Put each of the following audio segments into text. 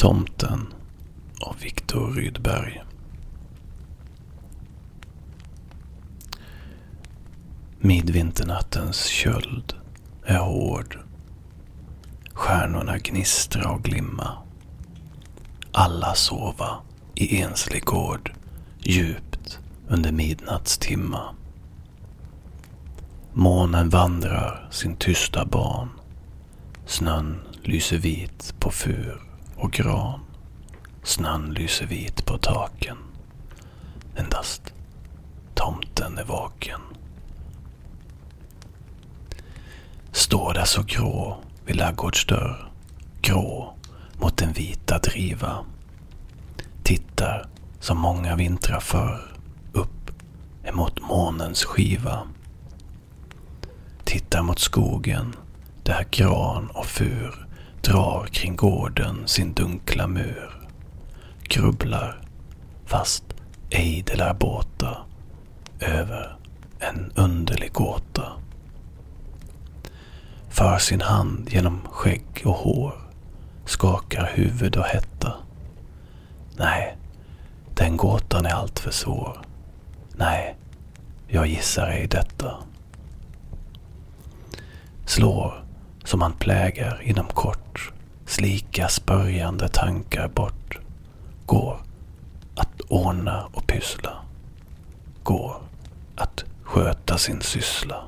Tomten av Viktor Rydberg. Midvinternattens köld är hård. Stjärnorna gnistra och glimma. Alla sova i enslig gård djupt under midnattstimma. Månen vandrar sin tysta ban. Snön lyser vit på fur och gran. Snön lyser vit på taken. Endast tomten är vaken. Står där så grå vid laggårdsdörr. Grå mot den vita driva. Tittar som många vintrar förr upp emot månens skiva. Tittar mot skogen där gran och fur drar kring gården sin dunkla mur. Grubblar, fast ej de lär båta, över en underlig gåta. För sin hand genom skägg och hår, skakar huvud och hetta. Nej, den gåtan är alltför svår. Nej, jag gissar ej detta. Slår som han plägar inom kort, slika spörjande tankar bort. Går att ordna och pyssla. Går att sköta sin syssla.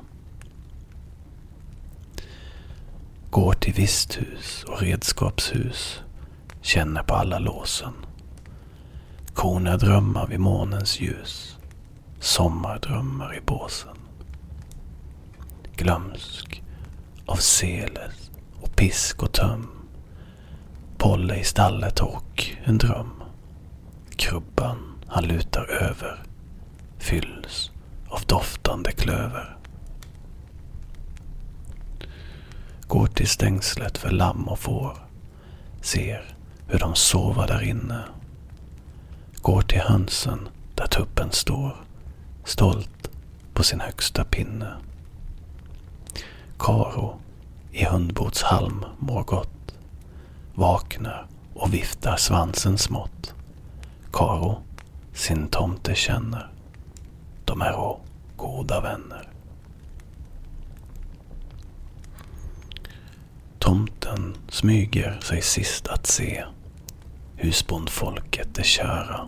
Går till visthus och redskapshus. Känner på alla låsen. Korna drömmar vid månens ljus. Sommardrömmar i båsen. Glömsk av selet och pisk och töm. Polle i stallet och en dröm. Krubban han lutar över fylls av doftande klöver. Går till stängslet för lamm och får. Ser hur de sover där inne. Går till hönsen där tuppen står. Stolt på sin högsta pinne. Karo i hundbotshalm mår gott. Vaknar och viftar svansen smått. Karo sin tomte känner. De är å goda vänner. Tomten smyger sig sist att se. Husbondfolket det kära.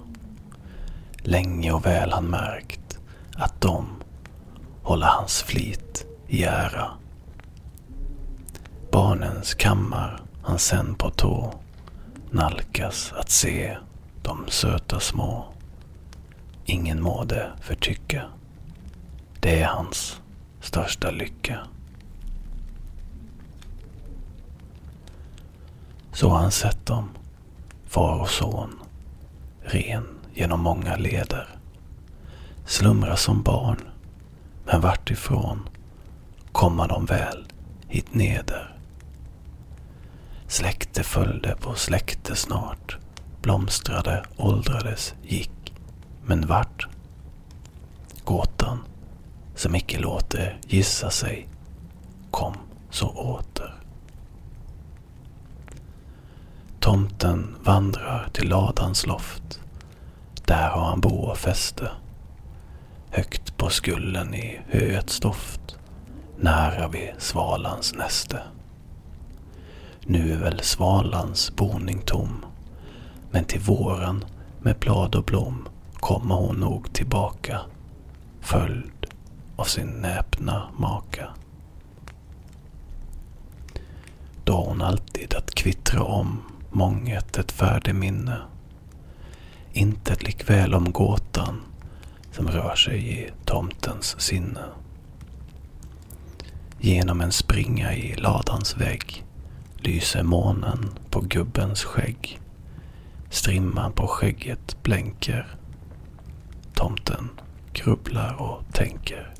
Länge och väl han märkt att de håller hans flit i ära. Barnens kammar han sen på tå nalkas att se de söta små. Ingen må det förtycka. Det är hans största lycka. Så har han sett dem, far och son, ren genom många leder. Slumra som barn, men vart ifrån komma de väl hit neder. Släkte följde på släkte snart, blomstrade, åldrades, gick. Men vart? Gåtan, som icke låter gissa sig, kom så åter. Tomten vandrar till ladans loft. Där har han bo och fäste. Högt på skullen i höets doft. Nära vid svalans näste. Nu är väl svalans boning tom. Men till våren med blad och blom kommer hon nog tillbaka. Följd av sin näpna maka. Då har hon alltid att kvittra om månget ett färdigt minne. Intet likväl om gåtan som rör sig i tomtens sinne. Genom en springa i ladans vägg lyser månen på gubbens skägg. Strimman på skägget blänker. Tomten grubblar och tänker.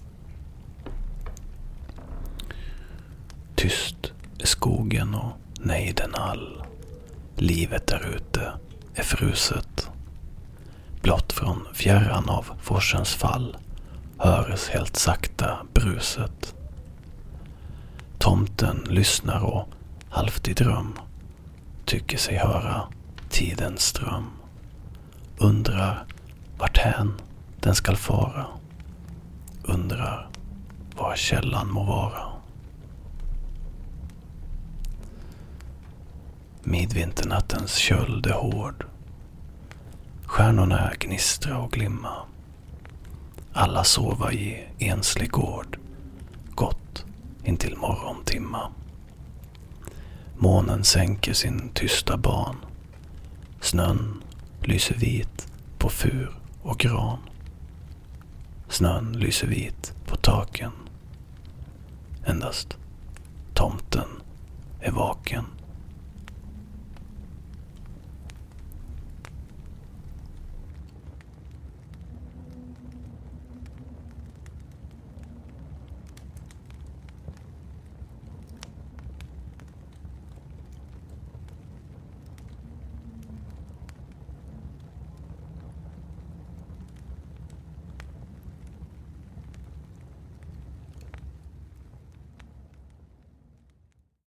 Tyst är skogen och nejden all. Livet där ute är fruset. Blott från fjärran av forsens fall höres helt sakta bruset. Tomten lyssnar och halvt i dröm tycker sig höra tidens ström. Undrar vart hän den skall fara. Undrar var källan må vara. Midvinternattens köld är hård. Stjärnorna gnistra och glimma. Alla sova i enslig gård, gott intill morgontimma. Månen sänker sin tysta ban. Snön lyser vit på fur och gran. Snön lyser vit på taken. Endast tomten är vaken.